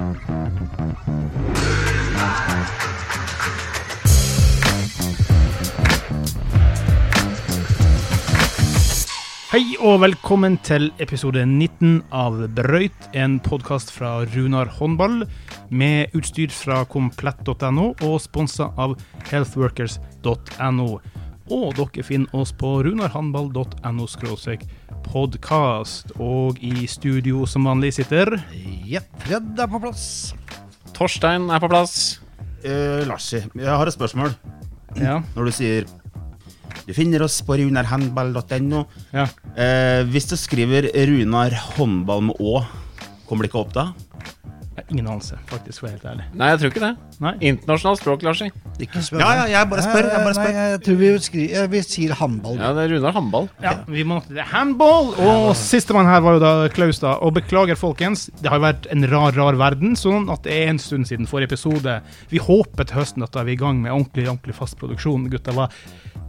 Hei og velkommen til episode 19 av Brøyt, en podkast fra Runar håndball, med utstyr fra komplett.no og sponsa av healthworkers.no. Og dere finner oss på runarhandball.no podkast. Og i studio som vanlig sitter Jepp, Fred er på plass. Torstein er på plass. Eh, Larsi, jeg har et spørsmål. Ja. Når du sier du finner oss på runarhandball.no. ja. Eh, hvis du skriver Runar håndball med Å, kommer det ikke opp da? Jeg har Ingen anelse, faktisk, for å være helt ærlig. Nei, jeg tror ikke det. Nei. Internasjonalt språk, Larsi. Ikke spør Ja, ja, jeg bare spør, jeg bare spør. Nei, jeg tror vi, skri, vi sier håndball. Ja, det er Runar håndball. Ja, vi må til. Handball! Og sistemann her var jo da Klaus, da. Og beklager, folkens. Det har jo vært en rar, rar verden, sånn at det er en stund siden forrige episode. Vi håper til høsten at da er vi i gang med ordentlig, ordentlig fast produksjon. Gutta, hva,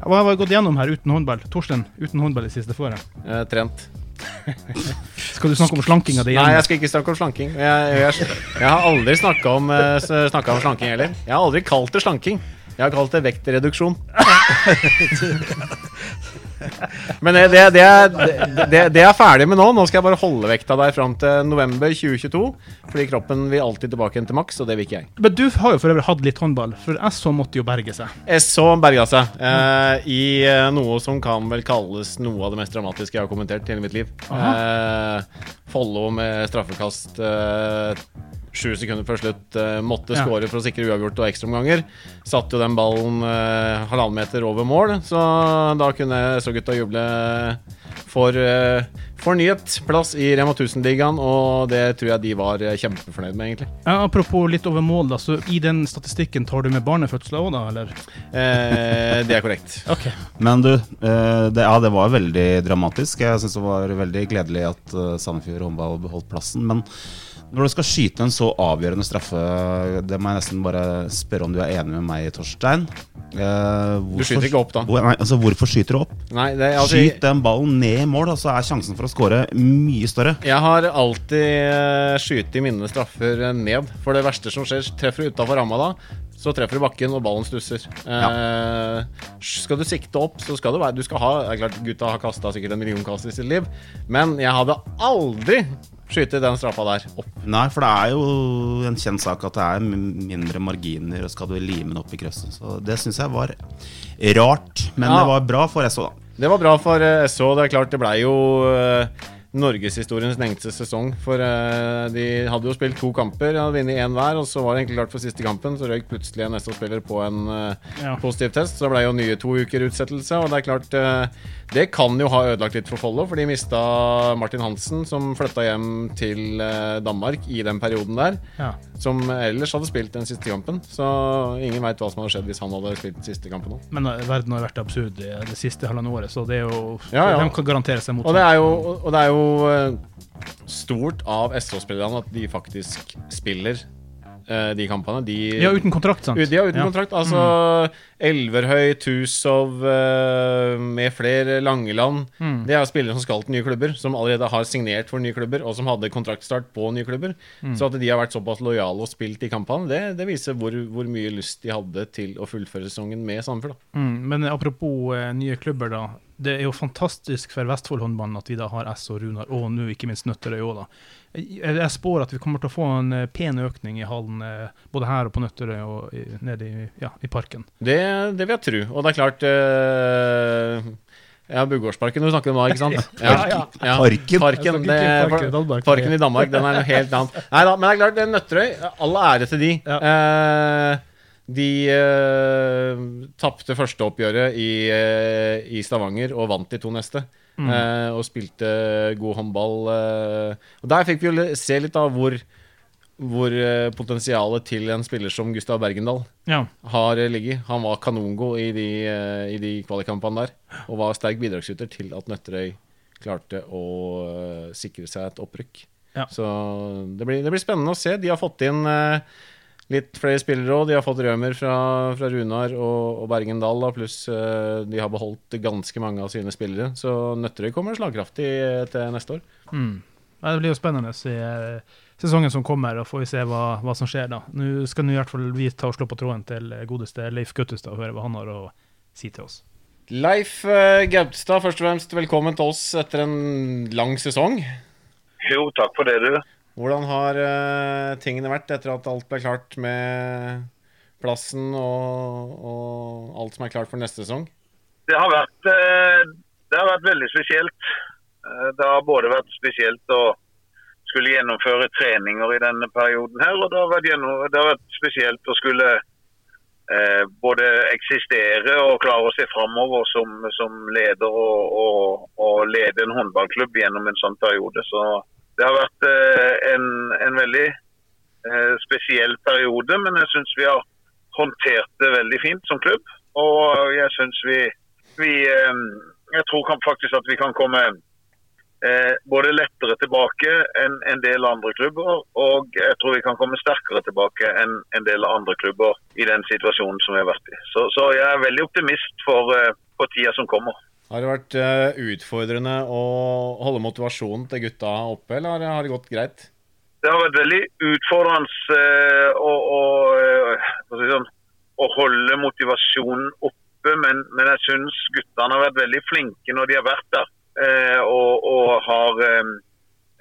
har vi gått gjennom her uten håndball? Torsten, uten håndball i siste fore. Eh, trent. Skal du snakke om slankinga di Nei, jeg skal ikke snakke om slanking. Jeg, jeg, jeg har aldri snakka om, eh, om slanking heller. Jeg har aldri kalt det slanking. Jeg har kalt det vektreduksjon. Men det, det, det, er- det, er ferdig med nå. Nå skal jeg bare holde vekta der fram til november 2022. Fordi kroppen vil alltid tilbake igjen til maks, og det vil ikke jeg. Men du har jo for øvrig hatt litt håndball, for SO måtte jo berge seg. Så berga seg eh, i eh, noe som kan vel kalles noe av det mest dramatiske jeg har kommentert i hele mitt liv. Eh, Follo med straffekast eh, sju sekunder før slutt. eh, måtte Ja. skåre for å sikre uavgjort og ekstraomganger. Satte jo den ballen eh, halvannen meter over mål, så da kunne så-gutta juble for eh, fornyet plass i Rema 1000-ligaen, og det tror jeg de var eh, kjempefornøyd med, egentlig. Ja, apropos litt over mål, da. Så i den statistikken tar du med barnefødsler òg, da, eller? Eh, det er korrekt. OK. Men du, eh, det, ja, det var veldig dramatisk. Jeg syns det var veldig gledelig at uh, Sandefjord håndball beholdt plassen. Men når du skal skyte en så avgjørende straffe, det må jeg nesten bare spørre om du er enig med meg, Torstein. Eh, Du skyter ikke opp, da. Hvor, nei, altså, hvorfor skyter du opp? Nei, det, altså, Skyt den ballen ned i mål, så er sjansen for å skåre mye større. Jeg har alltid uh, skutt mine straffer eh, ned. For det verste som skjer, treffer du utafor ramma da, så treffer du bakken, og ballen stusser. Eh, skal du sikte opp, så skal du være Du skal ha det er klart Gutta har kasta sikkert en million kast i sitt liv, men jeg hadde aldri skutt den straffa der opp. Nei, for det er jo en kjent sak at det er mindre marginer, og skal du lime den opp i krøssen. Så det syns jeg var rart, men Ja. det var bra for SO, da. Det var bra for SH SO. Det er klart, det blei jo uh, norgeshistoriens lengste sesong. For eh, de hadde jo spilt to kamper, hadde vunnet én hver, og så var det egentlig klart for siste kampen. Så røyk plutselig en SO-spiller på en eh, Ja. positiv test. Så det blei jo nye to uker utsettelse. Og det er klart, eh, det kan jo ha ødelagt litt for Follo, for de mista Martin Hansen, som flytta hjem til eh, Danmark i den perioden der. Ja. Som ellers hadde spilt den siste kampen. Så ingen veit hva som hadde skjedd hvis han hadde spilt den siste kampen òg. Men eh, verden har vært absurd det, det siste halvannet året, så det er jo Ja, ja. De kan garantere seg mot Og det er jo, og det er jo eh, stort av SO-spillerne at de faktisk spiller de kampene. De, Ja, uten kontrakt, sant? De er uten Ja. kontrakt. Altså Elverhøy, Tusov eh, med flere, Langeland. Mm. Det er spillere som skal til nye klubber, som allerede har signert for nye klubber, og som hadde kontraktstart på nye klubber. Mm. Så at de har vært såpass lojale og spilt i kampene, det, det viser hvor, hvor mye lyst de hadde til å fullføre sesongen med Sandefjord. Mm, men apropos eh, nye klubber, da. Det er jo fantastisk for Vestfold håndballen at de da har S og Runar, og nå ikke minst Nøtterøy òg, da. Jeg, jeg spår at vi kommer til å få en eh, pen økning i hallen, eh, både her og på Nøtterøy og i, nede i, ja, i parken. Det, det vil jeg tro. Og det er klart eh, Ja, Bugårdsparken du snakker om da, ikke sant? Ja, ja, ja. Parken. Parken, det, Parken i Danmark. parken i Danmark, den er noe helt annet. Nei da, men det er klart, er Nøtterøy, all ære til de. Eh, de eh, tapte første oppgjøret i, eh, i Stavanger og vant de to neste. Mm. Eh, og spilte god håndball. eh. og der fikk vi jo se litt av hvor, hvor eh, potensialet til en spiller som Gustav Bergendal Ja. har eh, ligget. Han var kanongod i de, i de kvalikkampene der, og var sterk bidragsyter til at Nøtterøy klarte å sikre seg et opprykk. Ja. Så det blir, det blir spennende å se. De har fått inn eh, litt flere spillere òg. De har fått Rømer fra, fra Runar og, og Bergendal, da, pluss eh, de har beholdt ganske mange av sine spillere. Så Nøtterøy kommer slagkraftig eh, til neste år. Mm. Det blir jo spennende i eh, sesongen som kommer, og får vi se hva, hva som skjer da. Nå skal nå i hvert fall vi ta og slå på tråden til godeste Leif Guttestad og høre hva han har å si til oss. Leif Gaupstad, først og fremst velkommen til oss etter en lang sesong. Jo, takk for det, du. Hvordan har uh, tingene vært etter at alt ble klart med plassen og, og, alt som er klart for neste sesong? Det har vært, uh, det har vært veldig spesielt. Det har både vært spesielt å skulle gjennomføre treninger i denne perioden her, og det har vært, gjennom, det har vært spesielt å skulle eh, både eksistere og klare å se framover som, som, leder og, og, og, lede en håndballklubb gjennom en sånn periode. Så det har vært eh, en, en, veldig eh, spesiell periode, men jeg syns vi har håndtert det veldig fint som klubb. Og jeg syns vi, vi eh, Jeg tror faktisk at vi kan komme både lettere tilbake enn en del andre klubber, og jeg tror vi kan komme sterkere tilbake enn en del andre klubber i den situasjonen som vi har vært i. Så, så jeg er veldig optimist for, for tida som kommer. Har det vært uh, utfordrende å holde motivasjonen til gutta oppe, eller har det gått greit? Det har vært veldig utfordrende uh, å, å, uh, sånn, å, holde motivasjonen oppe, men, men jeg syns guttene har vært veldig flinke når de har vært der. Eh, og, og, har eh,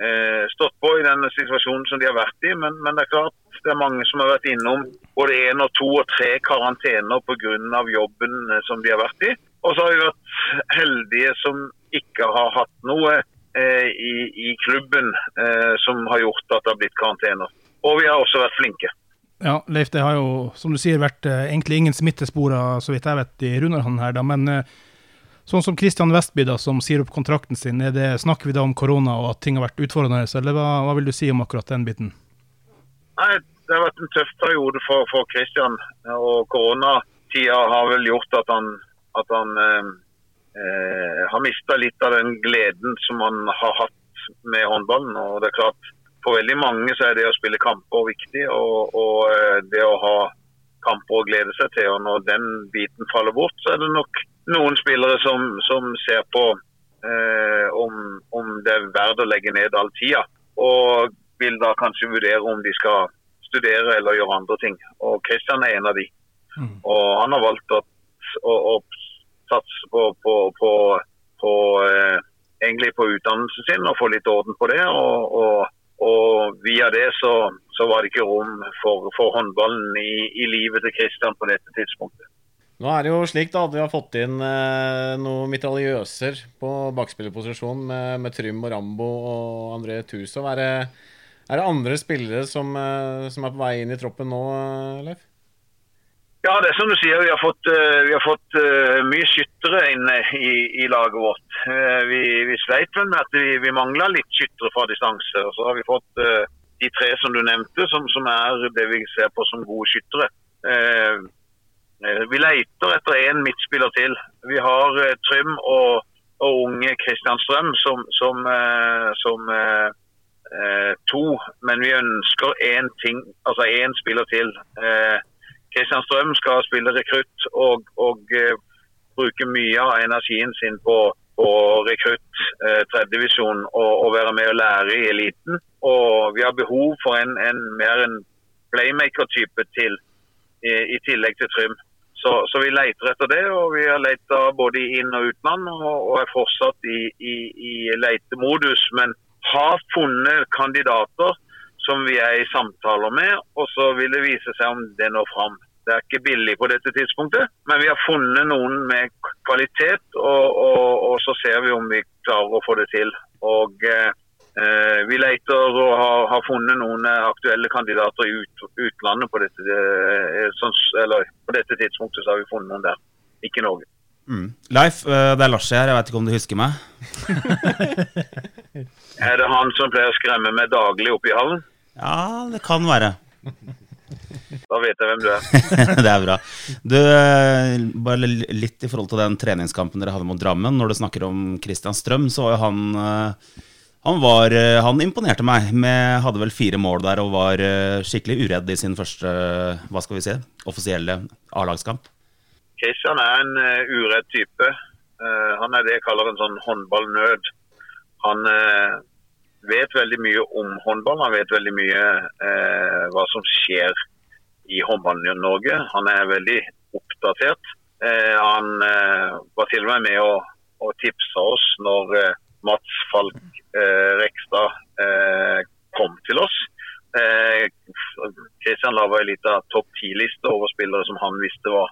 eh, stått på i den situasjonen som de har vært i. Men, men, det er klart det er mange som har vært innom både én og to og tre karantener pga. jobben som de har vært i. Og så har vi vært heldige som ikke har hatt noe eh, i, i, klubben eh, som har gjort at det har blitt karantener. Og vi har også vært flinke. Ja, Leif, det har jo som du sier vært eh, egentlig ingen smittespor så vidt jeg vet i Runarhallen her, da. Men Sånn som Kristian Vestby, da, som sier opp kontrakten sin, er det, snakker vi da om korona og at ting har vært utfordrende, eller hva, hva, vil du si om akkurat den biten? Nei, Det har vært en tøff periode for, for Kristian. Og koronatida har vel gjort at han, at han eh, eh, har mista litt av den gleden som han har hatt med håndballen. og det er klart, For veldig mange så er det å spille kamper viktig. Og, og eh, det å ha kamper å glede seg til. og Når den biten faller bort, så er det nok noen spillere som, som ser på eh, om, om, det er verdt å legge ned all tida. Og vil da kanskje vurdere om de skal studere eller gjøre andre ting. Og Kristian er en av de. Mm. Og han har valgt å, å, å satse på, på, på, på eh, egentlig på utdannelsen sin og få litt orden på det. Og, og, og via det så, så, var det ikke rom for, for håndballen i, i livet til Kristian på dette tidspunktet. Nå er det jo slik da at vi har fått inn eh, noen mitraljøser på bakspillerposisjon med, med, Trym og Rambo og André Tusov. Er er det andre spillere som, eh, som, er på vei inn i troppen nå, eh, Leif? Ja, det er som du sier. Vi har fått, uh, vi har fått uh, mye skyttere inne i, i laget vårt. Uh, vi, vi, sleit vel med at vi, vi mangla litt skyttere fra distanse. Og så har vi fått de tre som du nevnte, som, som, er det vi ser på som gode skyttere. Eh, vi leter etter én midtspiller til. Vi har eh, Trym og, og unge Kristian Strøm som, som, eh, som eh, to, men vi ønsker én ting, altså én spiller til. Kristian Strøm skal spille rekrutt og, og bruke mye av energien sin på, på rekrutt, eh, tredjedivisjon og, og, være med og lære i eliten. Og vi har behov for en, en mer en playmaker-type til, i, i, tillegg til Trym. Så, så, vi leter etter det, og vi har leta både inn- og utland og, og er fortsatt i, i, i letemodus. Men har funnet kandidater som vi er i samtaler med, og så vil det vise seg om det når fram. Det er ikke billig på dette tidspunktet, men vi har funnet noen med kvalitet, og, og, og så ser vi om vi klarer å få det til. Og eh, Eh, vi leter og har, har, funnet noen eh, aktuelle kandidater i ut, utlandet på dette, eh, sånn, eller, på dette tidspunktet. så har vi funnet noen der, ikke Norge. Mm. Leif, det er Lars her. Jeg vet ikke om du husker meg? er det han som pleier å skremme meg daglig oppe i hallen? Ja, det kan være. Da vet jeg hvem du er. det er bra. Du, bare litt i forhold til den treningskampen dere hadde mot Drammen. Når du snakker om Christian Strøm, så var jo han han, var, eh, han imponerte meg. Med, hadde vel fire mål der og var eh, skikkelig uredd i sin første hva skal vi si, offisielle A-lagskamp. Kristian er en uredd type. Han er det jeg kaller en sånn håndballnød. Han, vet veldig mye om håndball. Han vet veldig mye eh, hva som skjer i håndballen i Norge. Han er veldig oppdatert. Eh, han eh, var til og med med å, å tipse oss når eh, Mats Falk eh, Rekstad eh, kom til oss. Kristian la ei lita topp ti-liste over spillere som han visste var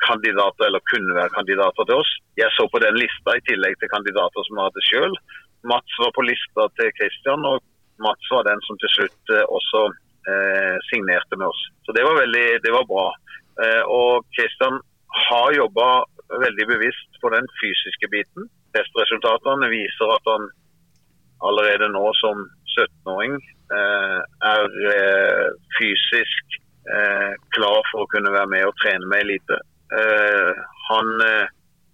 kandidater eller kunne være kandidater til oss. Jeg så på den lista i tillegg til kandidater som vi hadde sjøl. Mats var på lista til Kristian, og Mats var den som til slutt eh, også eh, signerte med oss. Så det var veldig det var bra. Eh, og Kristian har jobba veldig bevisst på den fysiske biten. Testresultatene viser at han allerede nå som 17-åring eh, er eh, fysisk eh, klar for å kunne være med og trene med elite. han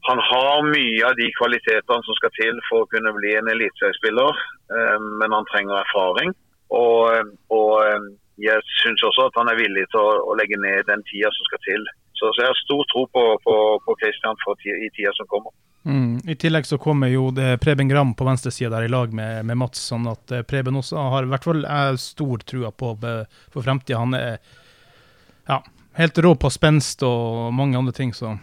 han har mye av de kvalitetene som skal til for å kunne bli en eliteseriespiller, eh, men han trenger erfaring. Og, og eh, jeg syns også at han er villig til å, å, legge ned den tida som skal til. Så, så jeg har stor tro på, på, på Christian tida, i tida som kommer. Mm. I tillegg så kommer jo Preben Gram på venstre side der i lag med, med, Mats, sånn at eh, Preben også har i hvert fall stor trua på for fremtida. Han er ja, helt rå på spenst og mange andre ting. så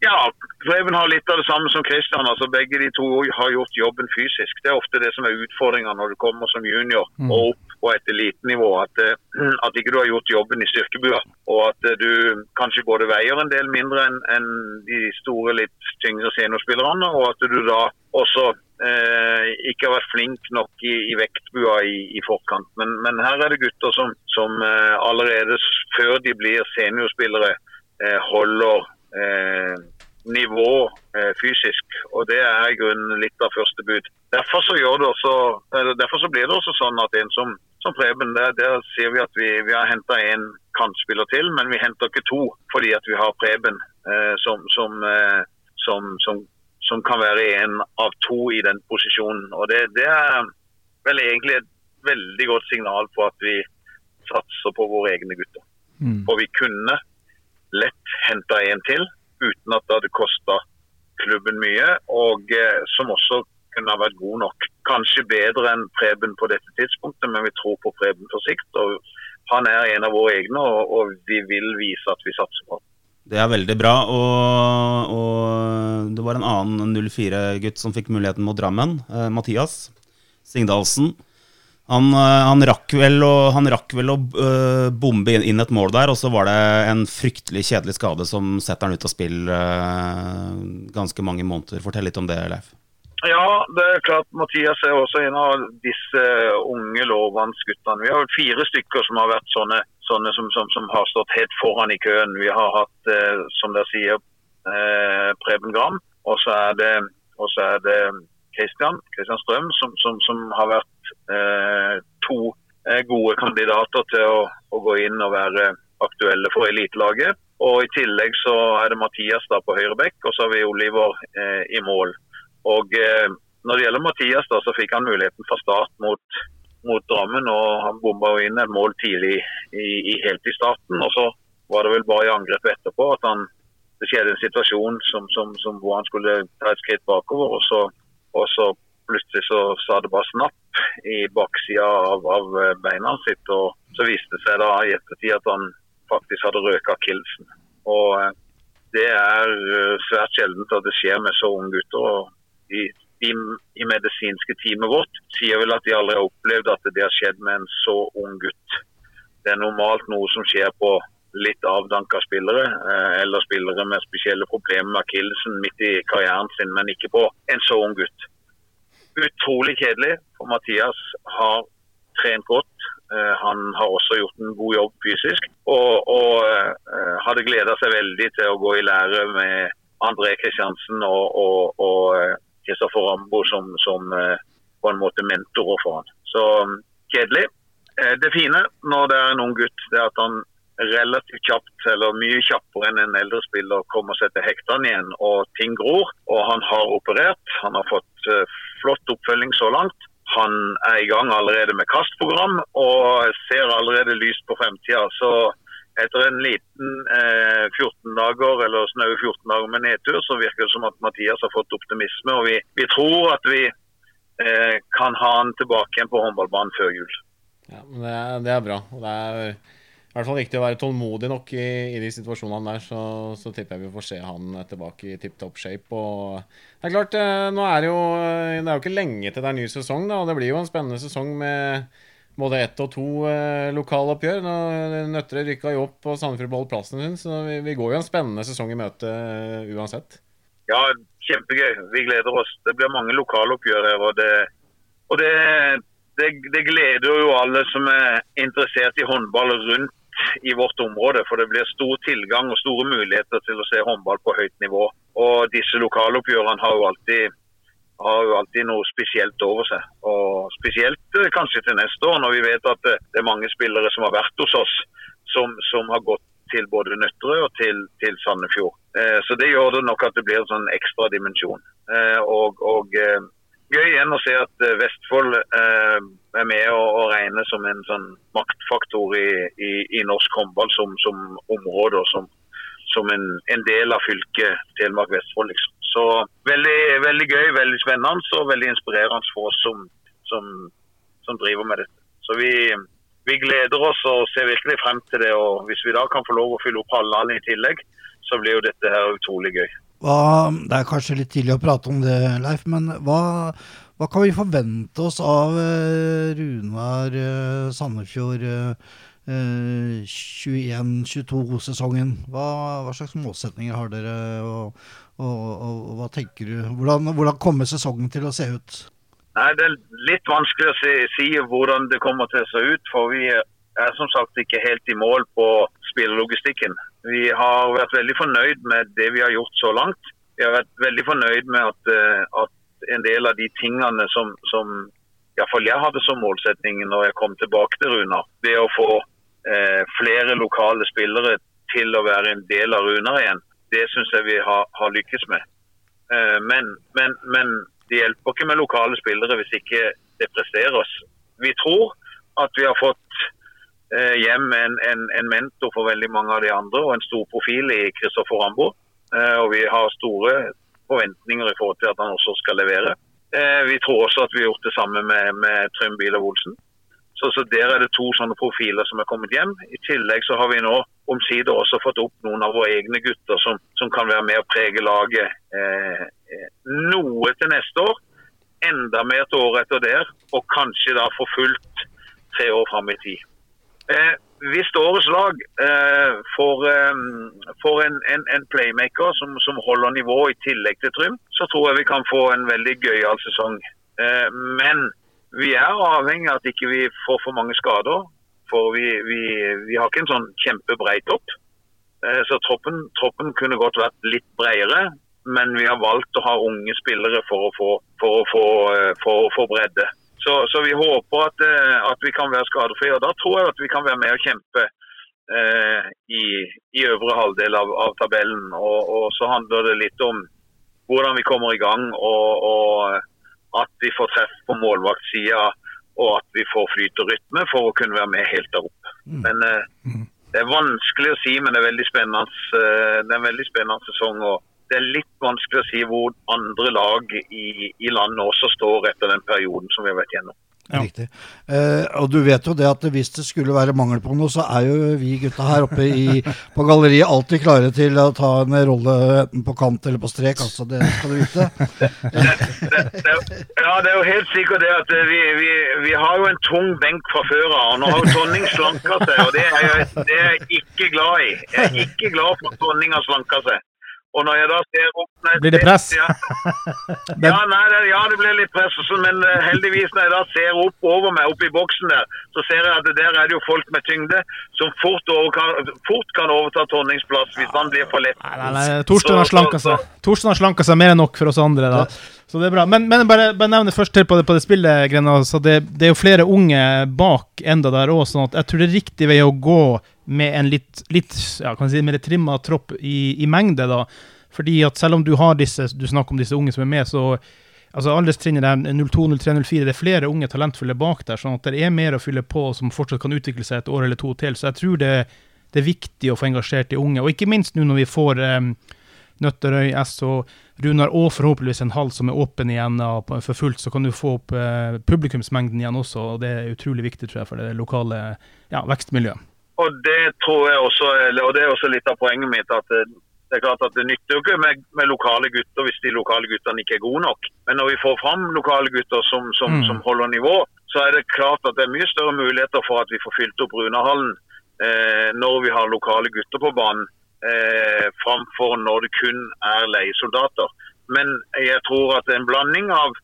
ja, Preben har litt av det samme som Kristian. altså Begge de to har gjort jobben fysisk. Det er ofte det som er utfordringa når du kommer som junior mm. og opp på et elitenivå. At, eh, at ikke du har gjort jobben i styrkebua. Og at eh, du kanskje både veier en del mindre enn en de store, litt tyngre seniorspillerne. Og at du da også eh, ikke har vært flink nok i, i vektbua i, i forkant. Men, men, her er det gutter som, som eh, allerede før de blir seniorspillere, eh, holder eh, nivå eh, fysisk. Og det er i grunnen litt av første bud. Derfor så, også, derfor så blir det også sånn at en som, som Preben, der, der sier vi at vi, vi har henta en kantspiller til, men vi henter ikke to fordi at vi har Preben eh, som, som, eh, som, som, kan være en av to i den posisjonen. Og det, det er vel egentlig et veldig godt signal på at vi satser på våre egne gutter. Mm. For vi kunne lett henta en til uten at det hadde kosta klubben mye, og eh, som også kunne ha vært god nok. Kanskje bedre enn Preben på dette tidspunktet, men vi tror på Preben på sikt. og Han er en av våre egne, og, og vi vil vise at vi satser på det er veldig bra. Og, og det var en annen 04-gutt som fikk muligheten mot Drammen. Eh, Mathias Singdalsen. Han, eh, han, rakk vel å, rakk vel å uh, bombe inn, et mål der, og så var det en fryktelig kjedelig skade som setter han ut av spill uh, ganske mange måneder. Fortell litt om det, Leif. Ja, det er klart Mathias er også en av disse unge, lovende guttene. Vi har fire stykker som har vært sånne, sånne som, som, som, har stått helt foran i køen. Vi har hatt, uh, som dere sier, Preben Gram, og så er det, er det Christian, Christian Strøm, som, som, har vært to eh, gode kandidater til å, å, gå inn og være aktuelle for elitelaget. Og I tillegg så er det Mathias da på høyre bekk, og så har vi Oliver eh, i mål. Og eh, Når det gjelder Mathias, da, så fikk han muligheten fra start mot, mot Drammen. og Han bomba inn et mål tidlig i, i, helt i starten. og Så var det vel bare i angrepet etterpå at han, det skjedde en situasjon som, som, som hvor han skulle ta et skritt bakover. og så og så plutselig så sa det bare snapp i baksida av, av, eh, beina sitt. Og så viste det seg da i ettertid at han faktisk hadde røka akillesen. Og eh, det er eh, svært sjeldent at det skjer med så unge gutter. og de, i, i medisinske teamet vårt sier vel at de aldri har opplevd at det har skjedd med en så ung gutt. Det er normalt noe som skjer på litt avdanka spillere, eller spillere med spesielle problemer med akillesen midt i karrieren sin, men ikke på en så ung gutt. Utrolig kjedelig, for Mathias har trent godt. Eh, han har også gjort en god jobb fysisk, og, og uh, hadde gleda seg veldig til å gå i lære med André Kristiansen og, Kristoffer Rambo som, som på en måte mentorer for han. Så um, kjedelig. Det fine når det er en ung gutt, det er at han relativt kjapt, eller mye kjappere enn en eldre spiller, kommer seg til hektene igjen. Og ting gror. Og han har operert. Han har fått flott oppfølging så langt. Han er i gang allerede med kastprogram og ser allerede lyst på fremtida. Så etter en liten eh, 14 dager eller snaue 14 dager med nedtur, så virker det som at Mathias har fått optimisme. og Vi, vi tror at vi eh, kan ha han tilbake igjen på håndballbanen før jul. Ja, men det er, det er bra. Det er i hvert fall viktig å være tålmodig nok i, i de situasjonene der. Så, så tipper jeg vi får se han tilbake i tipp topp shape. Og det er klart, eh, nå er det jo Det er jo ikke lenge til det er ny sesong, da. Og det blir jo en spennende sesong med både ett og to eh, lokaloppgjør. Nå Nøtterøy rykka jo opp og Sandefjord beholdt plassen sin, så vi, vi går jo en spennende sesong i møte uh, uansett. Ja, kjempegøy. Vi gleder oss. Det blir mange lokaloppgjør her. og det, og det det, det, gleder jo alle som er interessert i håndball rundt i vårt område. For det blir stor tilgang og store muligheter til å se håndball på høyt nivå. Og disse lokaloppgjørene har jo alltid, har jo alltid noe spesielt over seg. Og spesielt eh, kanskje til neste år, når vi vet at det, er mange spillere som har vært hos oss, som, som har gått til både Nøtterøy og til, til Sandefjord. Eh, så det gjør det nok at det blir en sånn ekstra dimensjon. Eh, og, og eh, gøy igjen å se at eh, Vestfold eh, er med å, å regne som en sånn maktfaktor i, i, i norsk håndball som, som, område og som, som en, en, del av fylket Telemark-Vestfold. Liksom. Så veldig, veldig, gøy, veldig spennende og veldig inspirerende for oss som, som driver med dette. Så vi, vi, gleder oss og ser virkelig frem til det. og Hvis vi da kan få lov å fylle opp halvhallen i tillegg, så blir jo dette her utrolig gøy. Hva, det er kanskje litt tidlig å prate om det, Leif, men hva, hva kan vi forvente oss av uh, Runar uh, Sandefjord uh, 21-22-sesongen? Hva, hva, slags målsetninger har dere, og, og, og, og hva tenker du? Hvordan, hvordan, kommer sesongen til å se ut? Nei, Det er litt vanskelig å si, si hvordan det kommer til å se ut. for vi er som sagt ikke helt i mål på spillelogistikken. Vi har vært veldig fornøyd med det vi har gjort så langt. Vi har vært veldig fornøyd med at, eh, at en del av de tingene som, som iallfall jeg hadde som målsetning når jeg kom tilbake til Runar, det å få eh, flere lokale spillere til å være en del av Runar igjen, det syns jeg vi har, har lykkes med. Eh, men, men, men, det hjelper ikke med lokale spillere hvis ikke det presteres. Vi tror at vi har fått hjem en, en, en, mentor for veldig mange av de andre, og en stor profil i Kristoffer Rambo. Eh, og vi har store forventninger i forhold til at han også skal levere. Eh, vi tror også at vi har gjort det samme med, med Trym Biler Olsen. Så, så, Der er det to sånne profiler som er kommet hjem. I tillegg så har vi nå omsider også fått opp noen av våre egne gutter som, som kan være med å prege laget eh, noe til neste år. Enda mer til året etter der, og kanskje da for fullt tre år fram i tid. Eh, hvis årets lag eh, får, eh, får en, en, en, playmaker som, som, holder nivå i tillegg til Trym, så tror jeg vi kan få en veldig gøyal sesong. Eh, men vi er avhengig av at ikke vi ikke får for mange skader. For vi, vi, vi har ikke en sånn kjempebrei topp. Eh, så troppen, troppen, kunne godt vært litt bredere. Men vi har valgt å ha unge spillere for å få, for å få, eh, for å få bredde. Så, så vi håper at, eh, at, vi kan være skadefrie. og Da tror jeg at vi kan være med og kjempe eh, i, i, øvre halvdel av, av tabellen. Og, og, så handler det litt om hvordan vi kommer i gang, og, og at vi får treff på målvaktsida. Og at vi får flyt og rytme for å kunne være med helt der oppe. Mm. Men eh, mm. Det er vanskelig å si, men det er veldig spennende, eh, det er en veldig spennende sesong. og det er litt vanskelig å si hvor andre lag i, i landet også står etter den perioden som vi har vært gjennom. Ja. Riktig. Eh, og du vet jo det at hvis det skulle være mangel på noe, så er jo vi gutta her oppe i, på galleriet alltid klare til å ta en rolle enten på kant eller på strek. altså Det skal du vite. det, det, det, ja, det er jo helt sikkert det at vi, vi, vi har jo en tung benk fra før av. Nå har jo Tonning slanka seg, og det er jeg, det er jeg ikke glad i. Jeg er ikke glad for at Tonning har slanka seg. Og når jeg da ser opp nei, Blir det press? Ja, ja, nei, det, ja, det blir litt press. Men uh, heldigvis, når jeg da ser opp over meg, oppe i boksen der, så ser jeg at der er det jo folk med tyngde som fort, kan, fort kan overta Tonnings plass hvis han blir for lett. Nei, nei, nei. Torstein har slanka seg. Torstein har slanka seg mer enn nok for oss andre. da. Så det er bra. Men, men bare, bare nevne først til på det, på det spillet, Grena. Så det, det, er jo flere unge bak enda der òg, sånn at jeg tror det er riktig vei å gå med en litt, litt ja, kan si, mer trimma tropp i, i, mengde. da. Fordi at selv om du har disse, du snakker om disse unge som er med, så altså alderstrinnet der 02, 03, 04. Det er flere unge talentfulle bak der, sånn at det er mer å fylle på som fortsatt kan utvikle seg et år eller to til. Så jeg tror det, det er viktig å få engasjert de unge. Og ikke minst nå når vi får um, Nøtterøy, SO, Runar og forhåpentligvis en hall som er åpen igjen for fullt, så kan du få opp eh, publikumsmengden igjen også. og Det er utrolig viktig tror jeg, for det lokale ja, vekstmiljøet. Og det tror jeg også, og det er også litt av poenget mitt. at det, det er klart at det nytter jo ikke med, med lokale gutter hvis de lokale guttene ikke er gode nok. Men når vi får fram lokale gutter som, som, Mm. som holder nivå, så er det klart at det er mye større muligheter for at vi får fylt opp Runahallen eh, når vi har lokale gutter på banen, eh, framfor når det kun er leiesoldater. Men jeg tror at en blanding av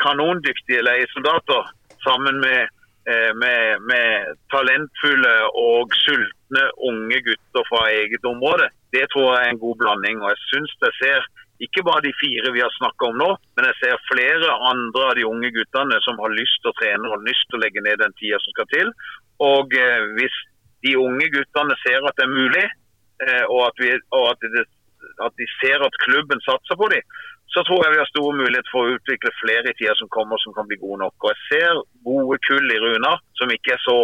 kanondyktige leiesoldater sammen med, eh, med, med talentfulle og sultne unge gutter fra eget område, det tror jeg er en god blanding. Og jeg synes jeg ser ikke bare de fire vi har snakka om nå, men jeg ser flere andre av de unge guttene som har lyst til å trene og lyst til å legge ned den tida som skal til. Og eh, hvis de unge guttene ser at det er mulig, og, at, vi, og at, det, at de ser at klubben satser på dem, så tror jeg vi har store muligheter for å utvikle flere i tida som kommer som kan bli gode nok. Og jeg ser gode kull i Runar, som ikke er så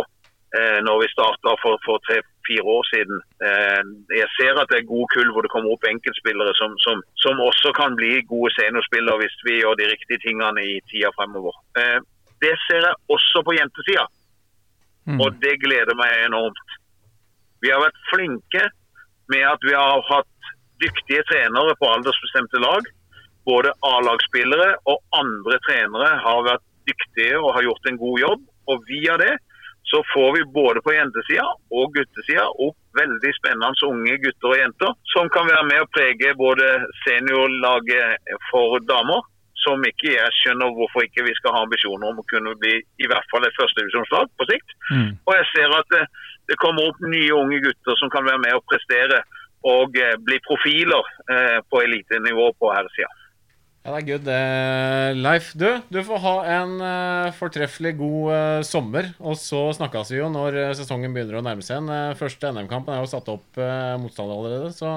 eh, når vi starta for, for tre-fire år siden. Eh, jeg ser at det er gode kull hvor det kommer opp enkeltspillere som, som, som også kan bli gode seniorspillere hvis vi gjør de riktige tingene i tida fremover. Eh, det ser jeg også på jentesida, Mm. og det gleder meg enormt. Vi har vært flinke med at vi har hatt dyktige trenere på aldersbestemte lag. Både A-lagsspillere og andre trenere har vært dyktige og har gjort en god jobb. Og via det så får vi både på jentesida og guttesida opp veldig spennende unge gutter og jenter som kan være med å prege både seniorlaget for damer, som ikke jeg skjønner hvorfor ikke vi skal ha ambisjoner om å kunne bli i hvert fall et førstedivisjonslag på sikt. Mm. Og jeg ser at det, det kommer opp nye unge gutter som kan være med og prestere og eh, bli profiler eh, på elitenivå på herresida. Ja, det er good. Eh, Leif, du, du får ha en eh, fortreffelig god eh, sommer. Og så snakkes vi jo når eh, sesongen begynner å nærme seg igjen. Eh, første NM-kampen er jo satt opp motstander allerede, så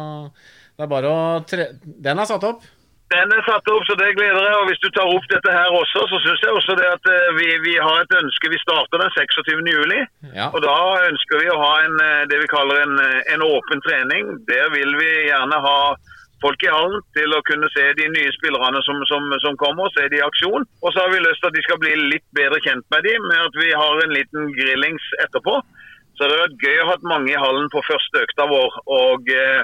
det er bare å tre... Den er satt opp. Den er satt opp, så det gleder jeg. Og hvis du tar opp dette her også, så syns jeg også det at eh, vi, vi har et ønske. Vi starter den 26. juli. Ja. Og da ønsker vi å ha en, eh, det vi kaller en, eh, en åpen trening. Der vil vi gjerne ha folk i hallen til å kunne se de nye spillerne som, som, som kommer, se de i aksjon. Og så har vi lyst til at de skal bli litt bedre kjent med dem, med at vi har en liten grillings etterpå. Så det har vært gøy å ha hatt mange i hallen på første økta vår. og... Eh,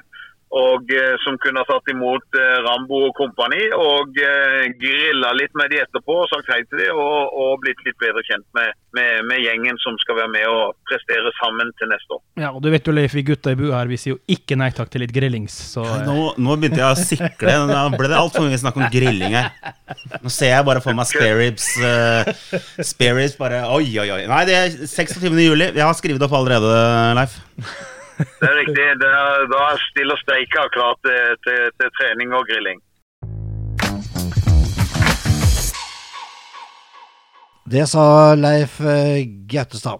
og eh, som kunne ha tatt imot eh, Rambo og kompani og eh, grilla litt med de etterpå og sagt hei til de og, og blitt litt bedre kjent med, med, med gjengen som skal være med og prestere sammen til neste år. Ja, og du vet jo, Leif, vi gutta i bua her, vi sier jo ikke nei takk til litt grillings. Så eh, Nå, nå begynte jeg å sikle. Nå ble det altfor mye snakk om grilling her. Nå ser jeg bare for meg spareribs. Uh, spareribs bare Oi, oi, oi. Nei, det er 26. juli. Jeg har skrevet opp allerede, Leif. Det er riktig. Det er, da stiller Steika klar til, til, til trening og grilling. Det sa Leif eh, Gautestad.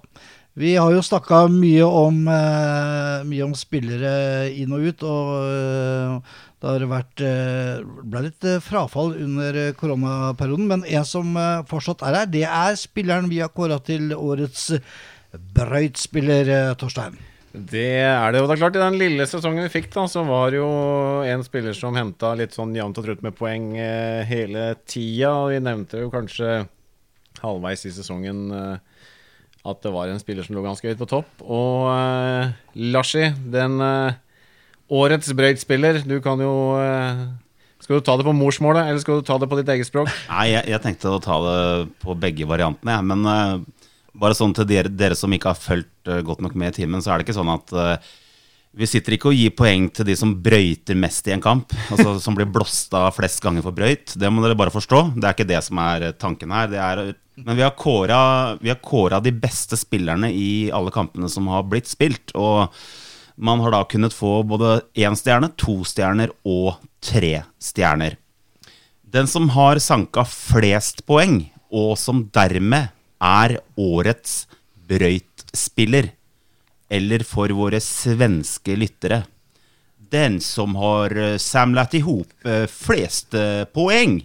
Vi har jo snakka mye eh, mye om spillere inn og ut, og eh, det har vært ble litt frafall under koronaperioden. Men en som fortsatt er her, det er spilleren vi har kåra til årets Brøyt-spiller, Torstein. Det er det. Og det er klart, i den lille sesongen vi fikk, da, så var det jo en spiller som henta litt sånn jevnt og trutt med poeng eh, hele tida. Og vi nevnte jo kanskje halvveis i sesongen eh, at det var en spiller som lå ganske høyt på topp. Og eh, Lashi, den eh, årets Brøyt-spiller, du kan jo eh, Skal du ta det på morsmålet, eller skal du ta det på ditt eget språk? Nei, jeg, jeg tenkte å ta det på begge variantene, jeg. Men eh, bare sånn til dere, dere som ikke har fulgt eh, godt nok med i timen, så er det ikke sånn at uh, vi sitter ikke og gir poeng til de som brøyter mest i en kamp. Altså som blir blåst av flest ganger for brøyt. Det må dere bare forstå. Det er ikke det som er eh, tanken her. Er, men vi har kåra, vi har kåra de beste spillerne i alle kampene som har blitt spilt. Og man har da kunnet få både én stjerne, to stjerner og tre stjerner. Den som har sanka flest poeng, og som dermed er årets brøytspiller, eller for våre svenske lyttere Den som har eh, samlet i hop eh, flest eh, poeng,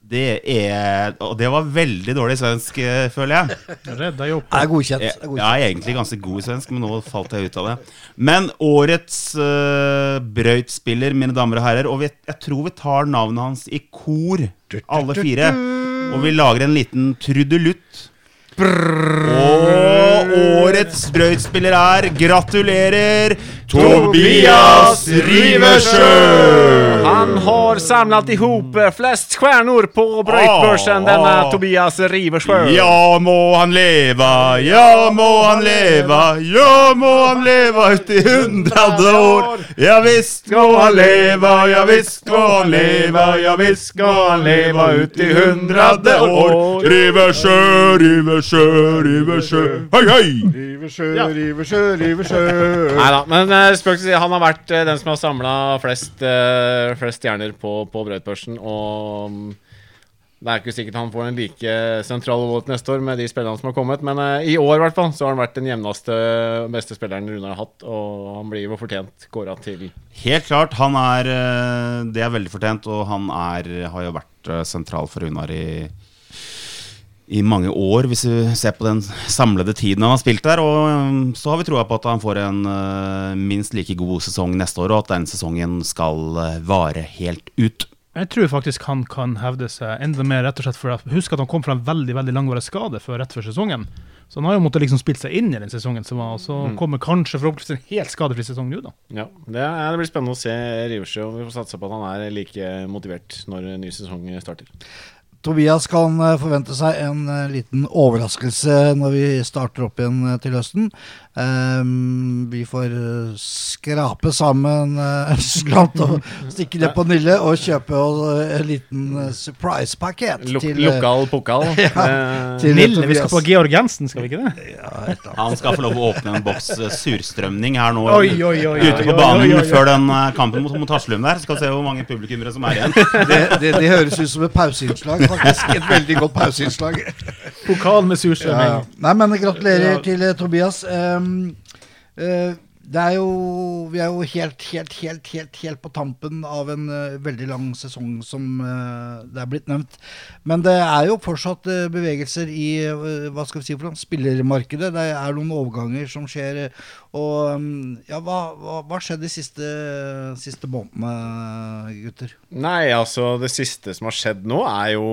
Det er Og det var veldig dårlig svensk, føler jeg. Redda jo. Er godkjent. Jeg, Er godkjent. jeg er egentlig ganske god i svensk, men nå falt jeg ut av det. Men årets uh, brøytspiller, mine damer og herrer, og vi, jeg tror vi tar navnet hans i kor, alle fire. Og vi lager en liten trudelutt. Og årets brøytspiller er Gratulerer, Tobias Riversjø! Han har samlat ihop eh, flest stjerner på brøytbørsen, denne ah. Tobias Riversjø. Ja må han leva, ja må han leva, ja må han leva ut i hundrade år. Ja visst må han leva, ja visst må han leva, ja visst skal han leva ut i hundrade år. Riversjø, Riversjø, Riversjø, hei hei! Riversjø, Riversjø, Riversjø. Nei da, men uh, spøk til side, han har vært uh, den som har samla flest, uh, flest stjerner på, på brødbørsen. Og um, det er ikke sikkert han får en like sentral vote neste år med de spillerne som har kommet, men i år i hvert fall så har han vært den jevneste beste spilleren Runar har hatt, og han blir jo fortjent kåra til Helt klart, han er Det er veldig fortjent, og han er, har jo vært sentral for Runar i i mange år, hvis vi ser på den samlede tiden han har spilt der. Og um, så har vi troa på at han får en uh, minst like god sesong neste år, og at den sesongen skal uh, vare helt ut. Jeg tror faktisk han kan hevde seg enda mer, rett og slett for at Husk at han kom fra en veldig veldig langvarig skade før rett før sesongen. Så han har jo måttet liksom spilt seg inn i den sesongen som var, og så kommer kanskje forhåpentligvis en helt skadefri sesong nå, da. Ja, det, er, det blir spennende å se Riversjø, og vi får satse på at han er like motivert når ny sesong starter. Tobias kan eh, forvente seg en eh, liten overraskelse når vi starter opp igjen eh, til høsten. Ehm, vi får eh, skrape sammen eh, en slant og stikke ned på Nille og kjøpe eh, en liten eh, surprise-pakket Lok til, eh, lokal pokal. Ja. Eh, til Nille, vi skal på Georg Jensen, skal vi ikke det? Ja. Han skal få lov å åpne en boks surstrømning her nå Oi, oi, oi, ute på oi, banen oi, oi, oi. før den uh, kampen mot, mot Haslum der. Skal se hvor mange publikummere som er igjen. Det, det, det høres ut som et pauseinnslag, faktisk. Et veldig godt pauseinnslag. Pokal med Ja, ja. surstrømming. Nei, men gratulerer Ja. til eh, Tobias. Um, uh, det er jo Vi er jo helt, helt, helt, helt, helt på tampen av en uh, veldig lang sesong, som uh, det er blitt nevnt. Men det er jo fortsatt uh, bevegelser i hva skal vi si for noe, spillermarkedet. Det er noen overganger som skjer. Og mm, ja, hva hva, hva skjedde de siste, siste månedene, gutter? Nei, altså, det siste som har skjedd nå, er jo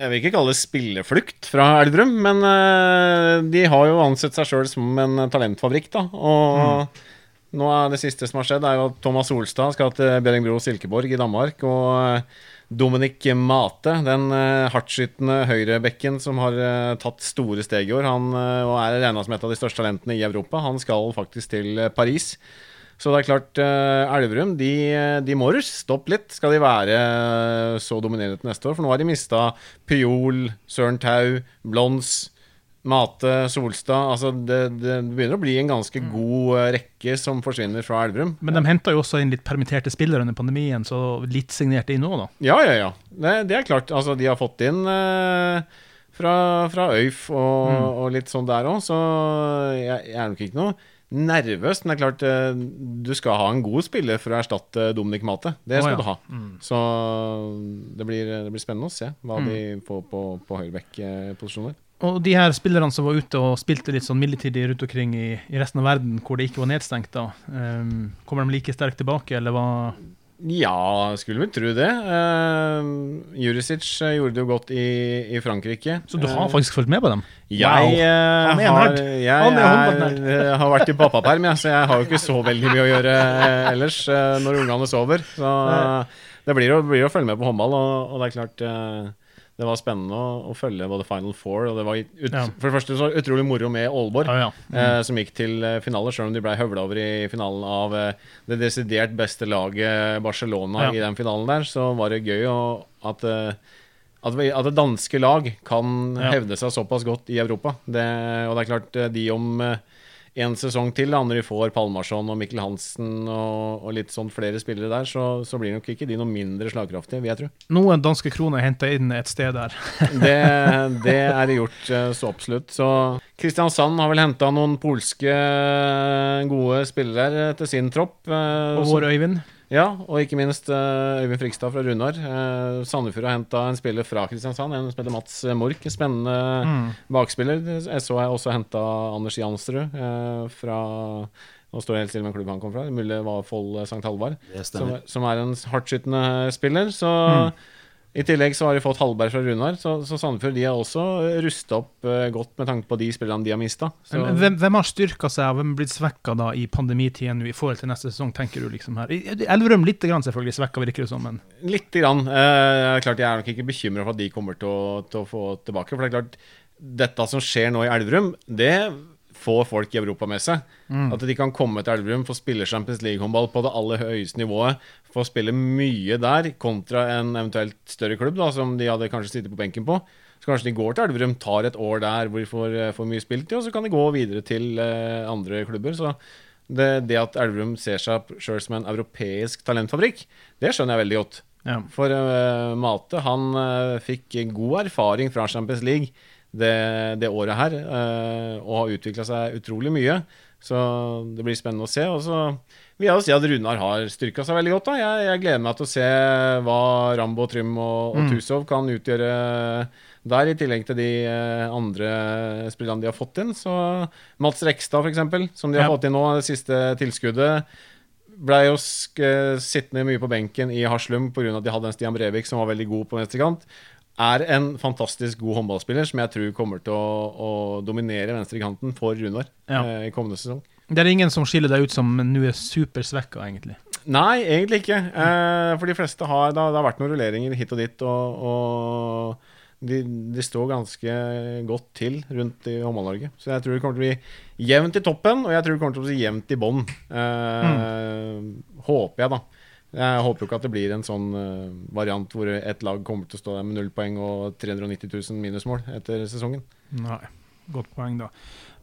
Jeg vil ikke kalle det spilleflukt fra Elverum, men uh, de har jo ansett seg sjøl som en talentfabrikk, da. Og nå er det siste som har skjedd, er jo at Thomas Solstad skal til Bjerringbro Silkeborg i Danmark. Og eh, Dominic Mate, den uh, hardtskytende høyrebekken som har uh, tatt store steg i år, han uh, og er regna som et av de største talentene i Europa, han skal faktisk til Paris. Så det er klart, eh, Elverum de, de må ruste opp litt, skal de være eh, så dominerende til neste år. For nå har de mista Pyol, Søren Tau, Blons, Mate, Solstad. Altså det, det begynner å bli en ganske god eh, rekke som forsvinner fra Elverum. Men de henta jo også inn litt permitterte spillere under pandemien, så litt signerte inn nå, da. Ja, ja, ja. Det, det er klart. Altså, de har fått inn eh, fra, fra Øyf og, og litt sånn der òg, så jeg, jeg er nok ikke noe nervøs. Men det er klart, eh, du skal ha en god spiller for å erstatte Dominic Mate. Det skal skal ja. du ha. Så det blir, det blir spennende å se hva de får på, på høyreback-posisjoner. Og de her spillerne som var ute og spilte litt sånn midlertidig rundt omkring i, i resten av verden, hvor det ikke var nedstengt, da, um, kommer de like sterkt tilbake, eller hva? Ja, skulle vel tro det. Uh, Jurisic eh, gjorde det jo godt i, i Frankrike. Så du Eh, har faktisk fulgt med på dem? Jeg, Wow. eh, er har, jeg Han er eh, har vært i pappaperm, jeg, så jeg har jo ikke så veldig mye å gjøre eh, ellers uh, når ungene sover. Så uh, det blir å, blir å følge med på håndball, og, og det er klart eh, det var spennende å, å følge både Final Four og det var ut, Ja. For det første så utrolig moro med Aalborg. Ja, ja. Eh, som gikk til eh, finale, selv om de ble høvla over i finalen av eh, det desidert beste laget Barcelona i den finalen der, så var det gøy å, at, eh, at, vi, at det danske lag kan hevde seg såpass godt i Europa. Det, og det er klart, eh, de om eh, en sesong til, da, når de får Palmarsson og Mikkel Hansen og, og litt sånn flere spillere der, så, så blir nok ikke de noe mindre slagkraftige, vil jeg tro. Noen danske kroner henta inn et sted der. Det, det er det gjort eh, så absolutt. Så Kristiansand har vel henta noen polske eh, gode spillere til sin tropp. eh, Og vår Øyvind. Ja, og ikke minst eh, Øyvind Frikstad fra Runar. Uh, Sandefjord har henta en spiller fra Kristiansand, en som heter Mats Mork. En spennende Mm. bakspiller. Så har jeg også henta Anders Jansrud eh, fra Nå står jeg helt stille med klubben han kom fra. Mulig det var eh, St. Halvard. Som, som er en hardtskytende spiller. Så Mm. I tillegg så har de fått Hallberg fra Runar. Så, så Sandefjord de har også rusta opp uh, godt med tanke på de spillerne de har mista. Hvem, hvem har styrka seg, og hvem har blitt svekka da i pandemitida nå i forhold til neste sesong, tenker du liksom her? Elverum litt grann selvfølgelig svekka, virker det som, men Lite grann. Uh, klart Jeg er nok ikke bekymra for at de kommer til å, til å få tilbake. For det er klart, dette som skjer nå i Elverum, det får folk i Europa med seg. At de kan komme til Elverum, få spille Champions League-håndball på det aller høyeste nivået. Få spille mye der, kontra en eventuelt større klubb da, som de hadde kanskje sittet på benken på. Så kanskje de går til Elverum, tar et år der hvor de får, eh, får mye spilletid, og så kan de gå videre til eh, andre klubber. Så det, det at Elverum ser seg sjøl som en europeisk talentfabrikk, det skjønner jeg veldig godt. ja. For uh, Mate han uh, fikk god erfaring fra Champions League det, det året her, uh, og har utvikla seg utrolig mye. Så det blir spennende å se. Og så vil jeg si at Runar har styrka seg veldig godt. da Jeg, jeg gleder meg til å se hva Rambo, Trym og, og Tusov kan utgjøre der, i tillegg til de eh, andre spillerne de har fått inn. Så Mats Rekstad, f.eks., som de har Ja. fått inn nå, det siste tilskuddet. Blei jo sk sittende mye på benken i Haslum pga. at de hadde en Stian Brevik som var veldig god på venstrekant. Er en fantastisk god håndballspiller som jeg tror kommer til å, å dominere venstrekanten for Runar Ja. eh, i kommende sesong. Det er ingen som skiller deg ut som nå er supersvekka, egentlig. Nei, egentlig ikke. Eh, for de fleste har da, det har vært noen rulleringer hit og dit, og, og de, de står ganske godt til rundt i Håndball-Norge. Så jeg tror det kommer til å bli jevnt i toppen, og jeg tror det kommer til å bli jevnt i bånn. Eh, Håper jeg, da. Jeg håper jo ikke at det blir en sånn eh, variant hvor et lag kommer til å stå der med null poeng og 390 000 minusmål etter sesongen. Nei, godt poeng, da.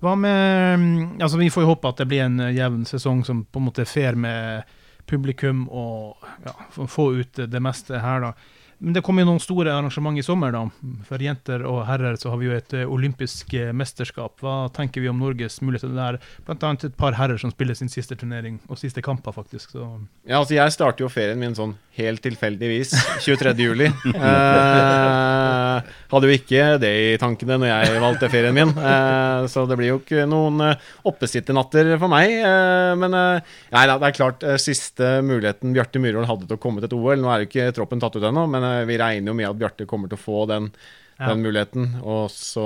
Hva med mm, Altså, vi får jo håpe at det blir en eh, jevn sesong som på en måte er fair med publikum og ja, få- ut det meste her, da. Men det kommer jo noen store arrangement i sommer, da. For jenter og herrer så har vi jo et eh, olympisk eh, mesterskap. Hva tenker vi om Norges muligheter der? Blant annet et par herrer som spiller sin siste turnering, og siste kamper, faktisk. Så Ja, altså Jeg starter jo ferien min sånn helt tilfeldigvis 23. juli. Eh, hadde jo ikke det i tankene når jeg valgte ferien min, eh, så det blir jo ikke noen eh, oppesitternatter for meg. Eh, men nei, det er klart, siste muligheten Bjarte Myhrvold hadde til å komme til et OL Nå er jo ikke troppen tatt ut ennå, men vi regner jo med at Bjarte kommer til å få den. Ja. Den muligheten. Og så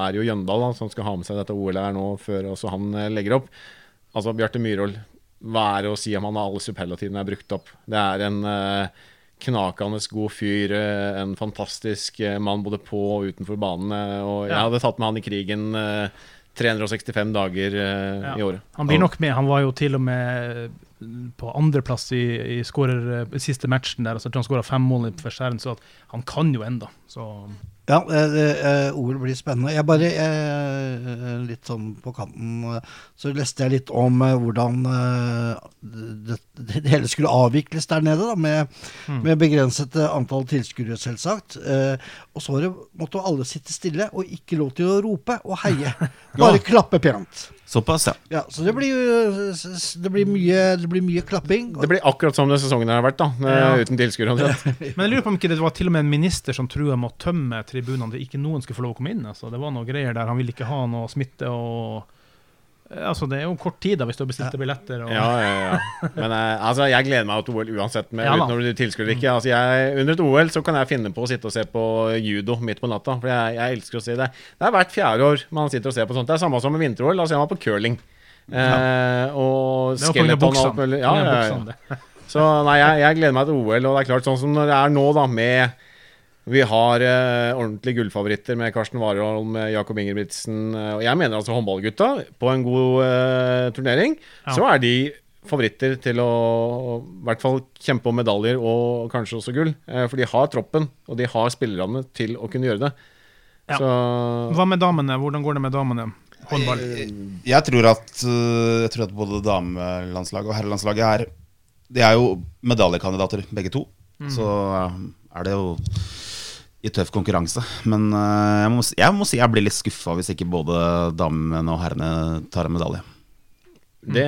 er det jo Jøndal da, som skal ha med seg dette OL-et her nå, før også han eh, legger opp. Altså, Bjarte Myhrvold, hva er det å si om han har alle superlativene er brukt opp? Det er en uh, knakende god fyr, eh, en fantastisk eh, mann både på og utenfor banen. Og og jeg hadde tatt med han i krigen eh, 365 dager eh, Ja. i året. han blir nok med. Han var jo til og med på andreplass i, i scorer, eh, siste matchen der. Altså, han skåra fem mål for Skjæren, så han kan jo enda. Ja, eh, eh, OL blir spennende. Jeg bare, jeg, litt sånn på kanten, eh, så leste jeg litt om eh, hvordan eh, det, det, det hele skulle avvikles der nede, da, med, med begrenset eh, antall tilskuere, selvsagt. Eh, og så det, måtte alle sitte stille og ikke lov til å rope og heie. Bare klappe pent. Såpass, ja. Ja, så det blir det blir mye, det blir mye klapping. Det blir akkurat som den sesongen har vært, da, eh, Ja. uten tilskuere. Men jeg lurer på om ikke det var til og med en minister som trua med å tømme tribunene, at ikke noen skulle få lov å komme inn. Altså, det var noe greier der. Han ville ikke ha noe smitte og Eh, Altså, det er jo kort tid da, hvis du har bestilt billetter. Og... Ja, ja, ja. Men eh, altså, jeg gleder meg til OL uansett, med, Ja uten om du tilskuer eller ikke. Altså, jeg, under et OL så kan jeg finne på å sitte og se på judo midt på natta. For jeg, jeg elsker å se det. Det er hvert fjerde år man sitter og ser på sånt. Det er samme som med vinter-OL. Da ser man på curling. Eh, og skeleton og alt mulig. Ja, ja, ja. Så nei, jeg, jeg gleder meg til OL, og det er klart sånn som det er nå, da, med vi har eh, ordentlige gullfavoritter med Karsten Warholm, med Jakob Ingebrigtsen. Eh, og jeg mener altså håndballgutta, på en god eh, turnering, Ja. så er de favoritter til å i hvert fall kjempe om medaljer og kanskje også gull. Eh, for de har troppen, og de har spillerne til å kunne gjøre det. Ja. Så Hva med damene? Hvordan går det med damene? Håndball? Jeg tror at, jeg tror at både damelandslaget og herrelandslaget er De er jo medaljekandidater, begge to. Så øh, er det jo i tøff konkurranse. Men øh, jeg må, jeg må si jeg blir litt skuffa hvis ikke både damene og herrene tar en medalje. Det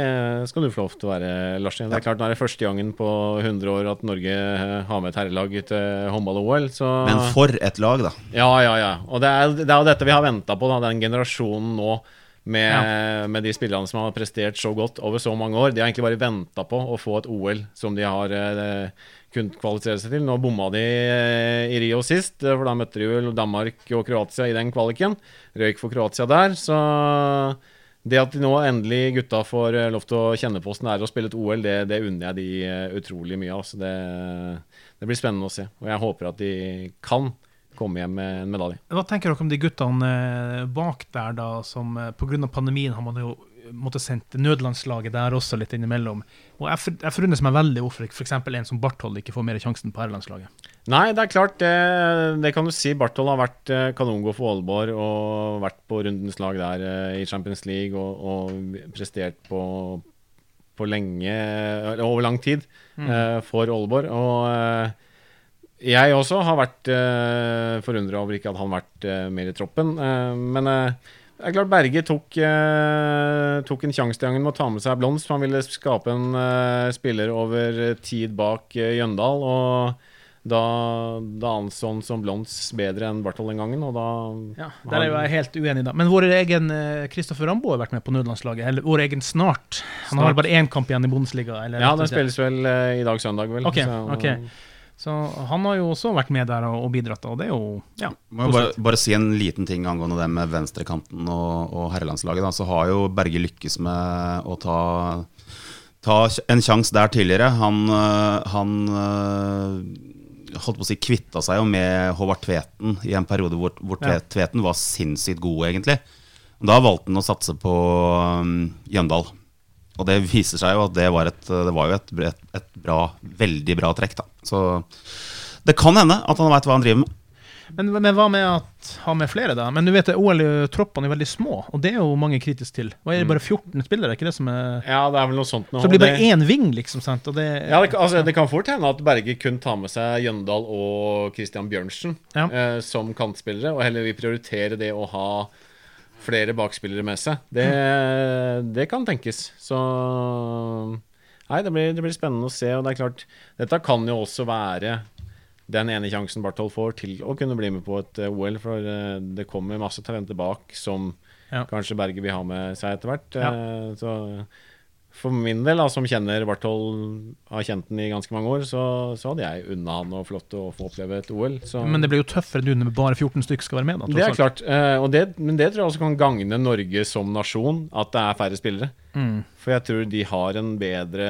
skal du få lov til å være, Larsen. Det er klart, Nå er det første gangen på 100 år at Norge eh, har med et herrelag til håndball-OL. Så Men for et lag, da. Ja, ja, ja. Og det er, det er jo dette vi har venta på, da, den generasjonen nå. Med, med de spillerne som har prestert så godt over så mange år. De har egentlig bare venta på å få et OL som de har eh, kunnet kvalifisere seg til. Nå bomma de eh, i Rio sist, eh, for da møtte de jo Danmark og Kroatia i den kvaliken. Røyk for Kroatia der. Så det at de nå endelig gutta får eh, lov til å kjenne på åssen det er å spille et OL, det, det unner jeg de utrolig mye av. Så det, det blir spennende å se. Og jeg håper at de kan komme hjem med en medalje. Hva tenker dere om de guttene bak der, da, som pga. pandemien har man jo måttet sendt nødlandslaget der også litt innimellom. Og Jeg, for, jeg forundres meg veldig hvorfor f.eks. en som Barthold ikke får mer sjansen på herrelandslaget. Nei, det er klart, det, det kan du si. Barthold har vært eh, kanongod for Aalborg og vært på rundens lag der eh, i Champions League og, og prestert på, på lenge, over lang tid, mm. for Aalborg. Og eh, jeg også har vært uh, forundra over ikke at han har vært eh, mer i troppen. Eh, men eh, det er klart Berge tok, eh, tok en sjanse med å ta med seg Blomst. Han ville skape en eh, spiller over tid bak eh, Jøndal. Og da, da anså han som Blomst bedre enn Barthold den gangen, og da Ja, Der er jo jeg helt uenig, da. Men vår egen Kristoffer Rambo har vært med på nødlandslaget. Eller vår egen Snart. Han har vel bare én kamp igjen i Bundesliga. Eller, Ja, den spilles vel eh, i dag søndag, vel. Ok, Så- ok. Så han har jo også vært med der og, bidratt, og det er jo ja, Må jo bare, bare si en liten ting angående det med venstrekanten og, og herrelandslaget. Da. Så har jo Berge lykkes med å ta, ta en sjanse der tidligere. Han, øh, han øh, holdt på å si kvitta seg jo med Håvard Tveten i en periode hvor, hvor. Tveten var sinnssykt god, egentlig. Da valgte han å satse på um, Jøndal. Og det viser seg jo at det var, et, det var jo et, et, et bra, veldig bra trekk. da. Så det kan hende at han veit hva han driver med. Men, men hva med at ha med flere, da? Men du vet, OL-troppene er veldig små, og det er jo mange kritiske til. Hva er det, bare 14 spillere? er ikke det som er... Ja, det er vel noe sånt nå. Så det blir bare én ving, liksom? sant? Og det, Ja, det, altså, det kan fort hende at Berge kun tar med seg Jøndal og Christian Bjørnsen Ja. eh, som kantspillere, og heller vil prioritere det å ha flere bakspillere med seg. Det, det kan tenkes. Så Nei, det blir, det blir spennende å se. Og det er klart, dette kan jo også være den ene sjansen Barthold får til å kunne bli med på et eh, OL, for eh, det kommer masse talenter bak som Ja. kanskje Berge vil ha med seg etter hvert. Ja. Eh, Så for min del, da, som kjenner Barthold, har kjent den i ganske mange år, så, så hadde jeg unna han og flott å få oppleve et OL. Så. Men det blir jo tøffere enn når bare 14 stykker skal være med. da, det er klart. eh, og det, men det tror jeg også kan gagne Norge som nasjon, at det er færre spillere. Mm. For jeg tror de har en bedre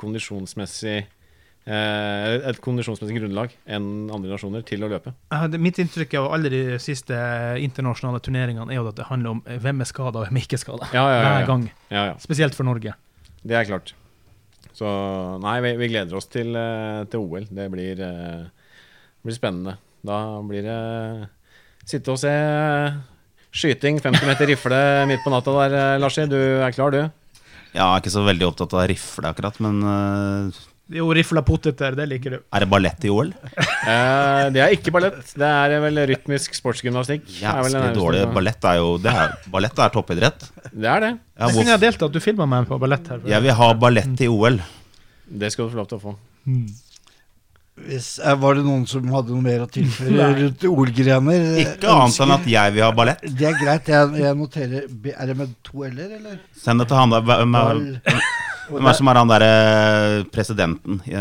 kondisjonsmessig eh, Et kondisjonsmessig grunnlag enn andre nasjoner til å løpe. Mitt inntrykk av alle de siste internasjonale turneringene er jo at det handler om hvem er skada og hvem er ikke skada. Ja, ja, ja, ja. Hver gang. Ja, ja. Spesielt for Norge. Det er klart. Så nei, vi, vi gleder oss til, eh, til OL. Det blir, eh, blir spennende. Da blir det sitte og se skyting, 50 meter rifle midt på natta der, eh, Larsi. Du er klar, du? Jeg er ikke så veldig opptatt av rifle akkurat, men Jo, rifla poteter, det liker du. er det ballett i OL? Eh, det er ikke ballett. Det er vel rytmisk sportsgymnastikk. Jævlig dårlig. Ballett er jo det er, Ballett er toppidrett. Det er det. Ja, Jeg kunne jeg ha deltatt, du filma meg på ballett her. jeg vil ha ballett i OL. Det skal du få lov til å få. Hvis, eh, var det noen som hadde noe mer å tilføre rundt OL-grener? Ikke annet enn at jeg vil ha ballett. Det er greit. Jeg, jeg noterer Er det med to l-er, eller? Send det til han der. Hvem er, er som er han derre presidenten? Eh,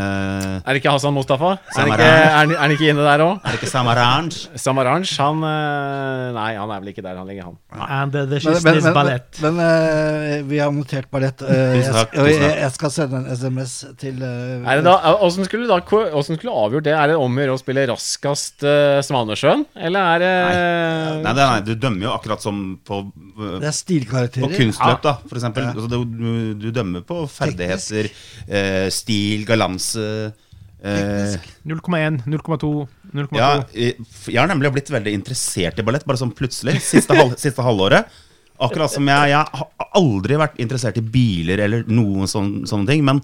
Er det ikke Hassan Mustafa? Er, det ikke, er, han- er han ikke inne der òg? Er det ikke Samaranj? Samaranj, han eh, Nei, han er vel ikke der. Han ligger han. And the, the Men, men, men, men uh, vi har notert ballett. Uh, jeg, jeg, jeg skal sende en SMS til uh, Er det da, Hvordan skulle du da Hvordan skulle du avgjort det? Er det om å gjøre å spille raskest uh, Svanesjøen, eller er det Nei, nei, nei, du dømmer jo akkurat som på, Det er stilkarakterer. på kunstløp, da, for eksempel. Ja. Altså, du, du, du dømmer på ferdigheter, eh, stil, galanse eh, 0,1, 0,2, 0,2. Ja, jeg har nemlig blitt veldig interessert i ballett, bare sånn plutselig, siste, halv, siste halvåret. Akkurat som jeg, jeg har aldri vært interessert i biler eller noen sånne, sånne ting. Men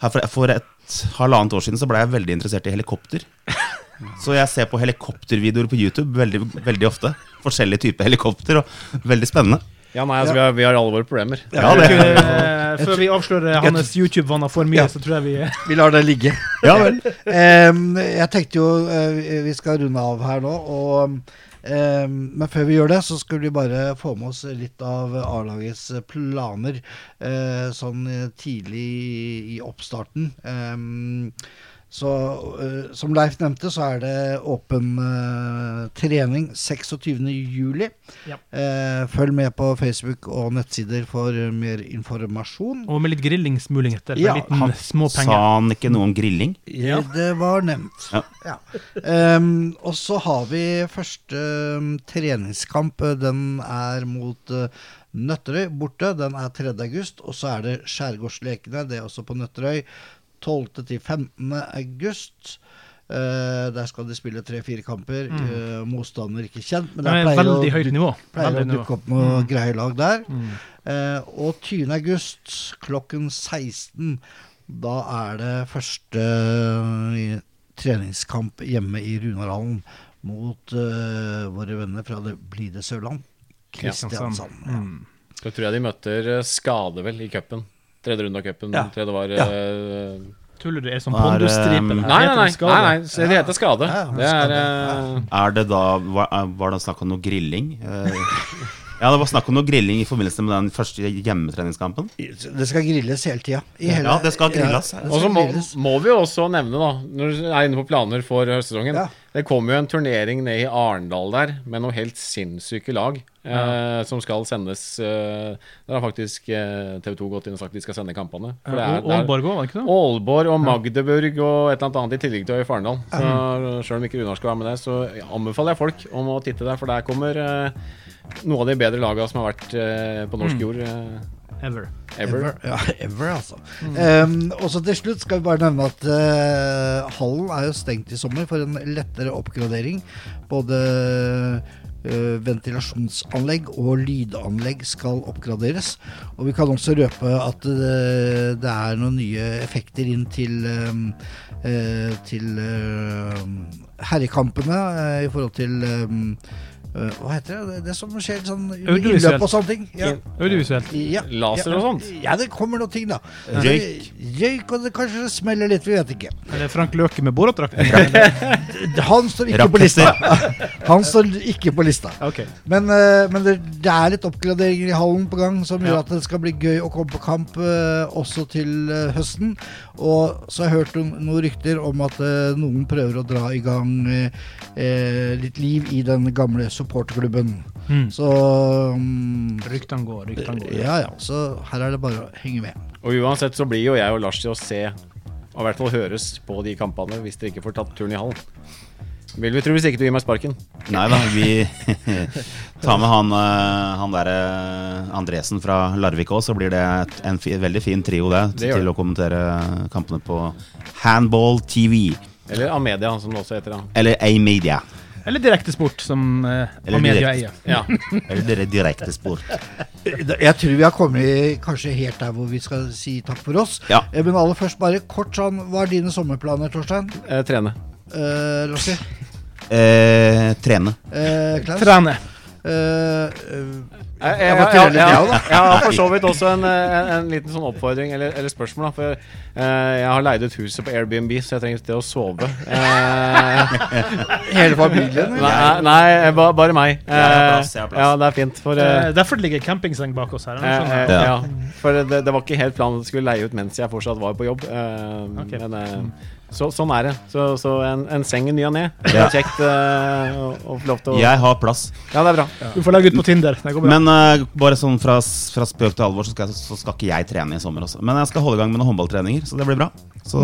for, for et halvannet år siden så ble jeg veldig interessert i helikopter. Så jeg ser på helikoptervideoer på YouTube veldig, veldig ofte. Forskjellige typer helikopter, og veldig spennende. Ja, nei, altså, vi, har, vi har alle våre problemer. Ja, det Eh, Før vi avslører hans YouTube-vaner for mye, Ja. så tror jeg vi Vi lar det ligge. Ja vel. Um, jeg tenkte jo uh, Vi skal runde av her nå. Og, um, men før vi gjør det, så skulle vi bare få med oss litt av A-lagets planer uh, sånn eh, tidlig i, i oppstarten. Em, så uh, som Leif nevnte, så er det åpen uh, trening 26.07. Ja. Uh, følg med på Facebook og nettsider for mer informasjon. Og med litt grillingsmuligheter. Ja, han Sa han ikke noe om grilling? Ja. Det var nevnt. Ja. Ja. Um, og så har vi første um, treningskamp. Den er mot Nøtterøy borte. Den er 3. august. Og så er det Skjærgårdslekene. Det er også på Nøtterøy. 12. til 15. august. Uh, der skal de spille tre-fire kamper. Eh, motstander ikke kjent. Men Det der er pleier, veldig å, høyt nivå. pleier å Veldig nivå. dukke opp noen Mm. greie lag der. Mm. Uh, og 20. august klokken 16, da er det første treningskamp hjemme i Runarhallen mot våre venner fra det blide Sørland. Kristiansand. Ja. Mm. Tror jeg de møter Skade, vel, i cupen. Tredje runde av cupen. Ja. Tredje var Ja. eh, Tuller du? Er det sånn Er, um. Nei, nei, nei. det nei, nei så det heter Skade. Det er Skade, eh, Er det da Var, var det snakk om noe grilling? Eh, ja, det var snakk om noe grilling i forbindelse med den første hjemmetreningskampen. Det skal grilles hele tida. Ja, det skal grilles. Ja, Og så må, må vi jo også nevne, da, når du er inne på planer for høstsesongen Ja. Det kommer jo en turnering ned i Arendal der med noe helt sinnssyke lag eh, som skal sendes eh, Der har faktisk eh, TV 2 gått inn og sagt de skal sende kampene. For det er- Aalborg òg, var det ikke det? Aalborg og Magdeburg og et eller annet annet i tillegg til Øy Farendal. Så selv om ikke Runar skal være med der, så anbefaler jeg folk om å titte der, for der kommer eh, noe av de bedre lagene som har vært eh, på norsk jord eh, Ever. ever. Ja, ever, altså. Um, og så til slutt skal vi bare nevne at uh, hallen er jo stengt i sommer for en lettere oppgradering. Både uh, ventilasjonsanlegg og lydanlegg skal oppgraderes. Og vi kan også røpe at det, det er noen nye effekter inn til um, eh, til herrekampene i forhold til um, Hva heter det? det? Som skjer sånn Audiovisuelt. og sånne ting. Ja. Audiovisuelt. Ja, Laser og sånt? Ja, det kommer noen ting, da. Røyk. Røyk, og det kanskje smeller litt, vi vet ikke. Eller Frank Løke med Borat-drakt? Han står ikke på lista. Han står ikke på lista. Ok. Men, eh, men det, det er litt oppgraderinger i hallen på gang som gjør at det skal bli gøy å komme på kamp eh, også til eh, høsten. Og så har jeg hørt om, noen rykter om at eh, noen prøver å dra i gang eh, eh, litt liv i den gamle supporterklubben. Mm. Så um, Ryktene går, ryktene går. Ja ja, så her er det bare å henge med. Og uansett så blir jo jeg og Lars til å se, og i hvert fall høres på de kampene, hvis dere ikke får tatt turen i hallen. Vil vi tro hvis ikke du gir meg sparken. Nei da, vi tar med han, eh, han derre Andresen fra Larvik òg, så blir det en veldig fin trio, det, Det til det. å kommentere kampene på Handball TV. Eller Amedia, som det også heter. da. Eller A-Media. Eller Direktesport, som eh, Eller direkte. eier. Ja. Eller direktesport. Jeg tror vi har kommet kanskje helt der hvor vi skal si takk for oss. Ja. Eh, Men aller først bare kort sånn, hva er dine sommerplaner, Torstein? Eh, trene. Eh, Rossi? Eh, trene. Eh, Klaus? Trene. Eh, eh, Jeg, Jeg jeg, jeg, har for så vidt også en, eh, en, en liten sånn oppfordring eller, eller spørsmål. Da, for eh, jeg har leid ut huset på Airbnb, så jeg trenger et sted å sove. Eh, hele familien? eller? nei, nei ba, bare meg. Eh, plass. Ja, det er fint. For, eh, Eh, derfor ligger campingseng bak oss her. eh, eh, Ja. ja. for det, det var ikke helt planen at jeg skulle leie ut mens jeg fortsatt var på jobb. eh, Ok. Men eh, så, sånn er det. Så, så en, en seng i ny og ne. Ja. kjekt uh, å, få lov til å Jeg har plass. Ja, det er bra. Du får legge ut på Tinder. Det går bra. Men uh, bare sånn fra, fra spøk til alvor, så skal, jeg, så skal ikke jeg trene i sommer også. Men jeg skal holde i gang med noen håndballtreninger, så det blir bra. Så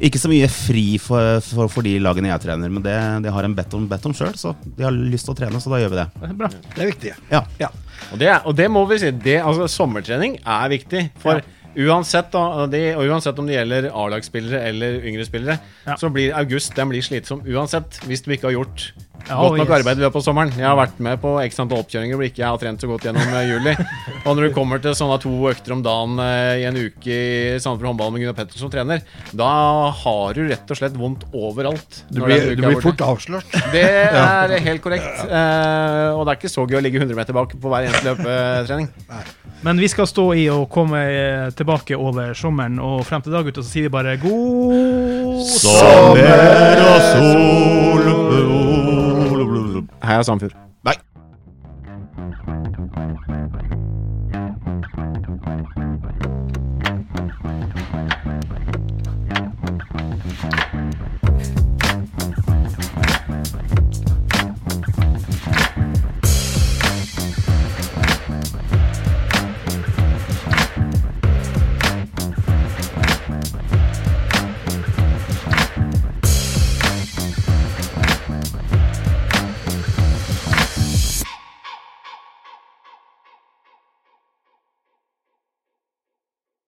ikke så mye fri for, for, for de lagene jeg trener, men det, de har en bet om, bet om sjøl, så de har lyst til å trene, så da gjør vi det. Det er bra. Det er viktig. Ja. Og det, og det må vi si. Det, altså, sommertrening er viktig. For uansett, da, de, og uansett om det gjelder A-lagsspillere eller yngre spillere, Ja. så blir august den blir slitsom uansett. Hvis du ikke har gjort Ja, Godt nok yes. arbeid løpet av sommeren. Jeg har vært med på x antall oppkjøringer hvor ikke jeg har trent så godt gjennom eh, juli. Og når du kommer til sånne to økter om dagen eh, i en uke i Sandefjord håndball med Gunnar Pettersen som trener, da har du rett og slett vondt overalt. Du blir, du blir fort avslørt. Det er helt korrekt. Eh, og det er ikke så gøy å ligge 100 meter bak på hver eneste løpetrening. Men vi skal stå i og komme eh, tilbake over sommeren, og frem til dag ut, og så sier vi bare god sommer og sol. Heia Sandfjord. Nei.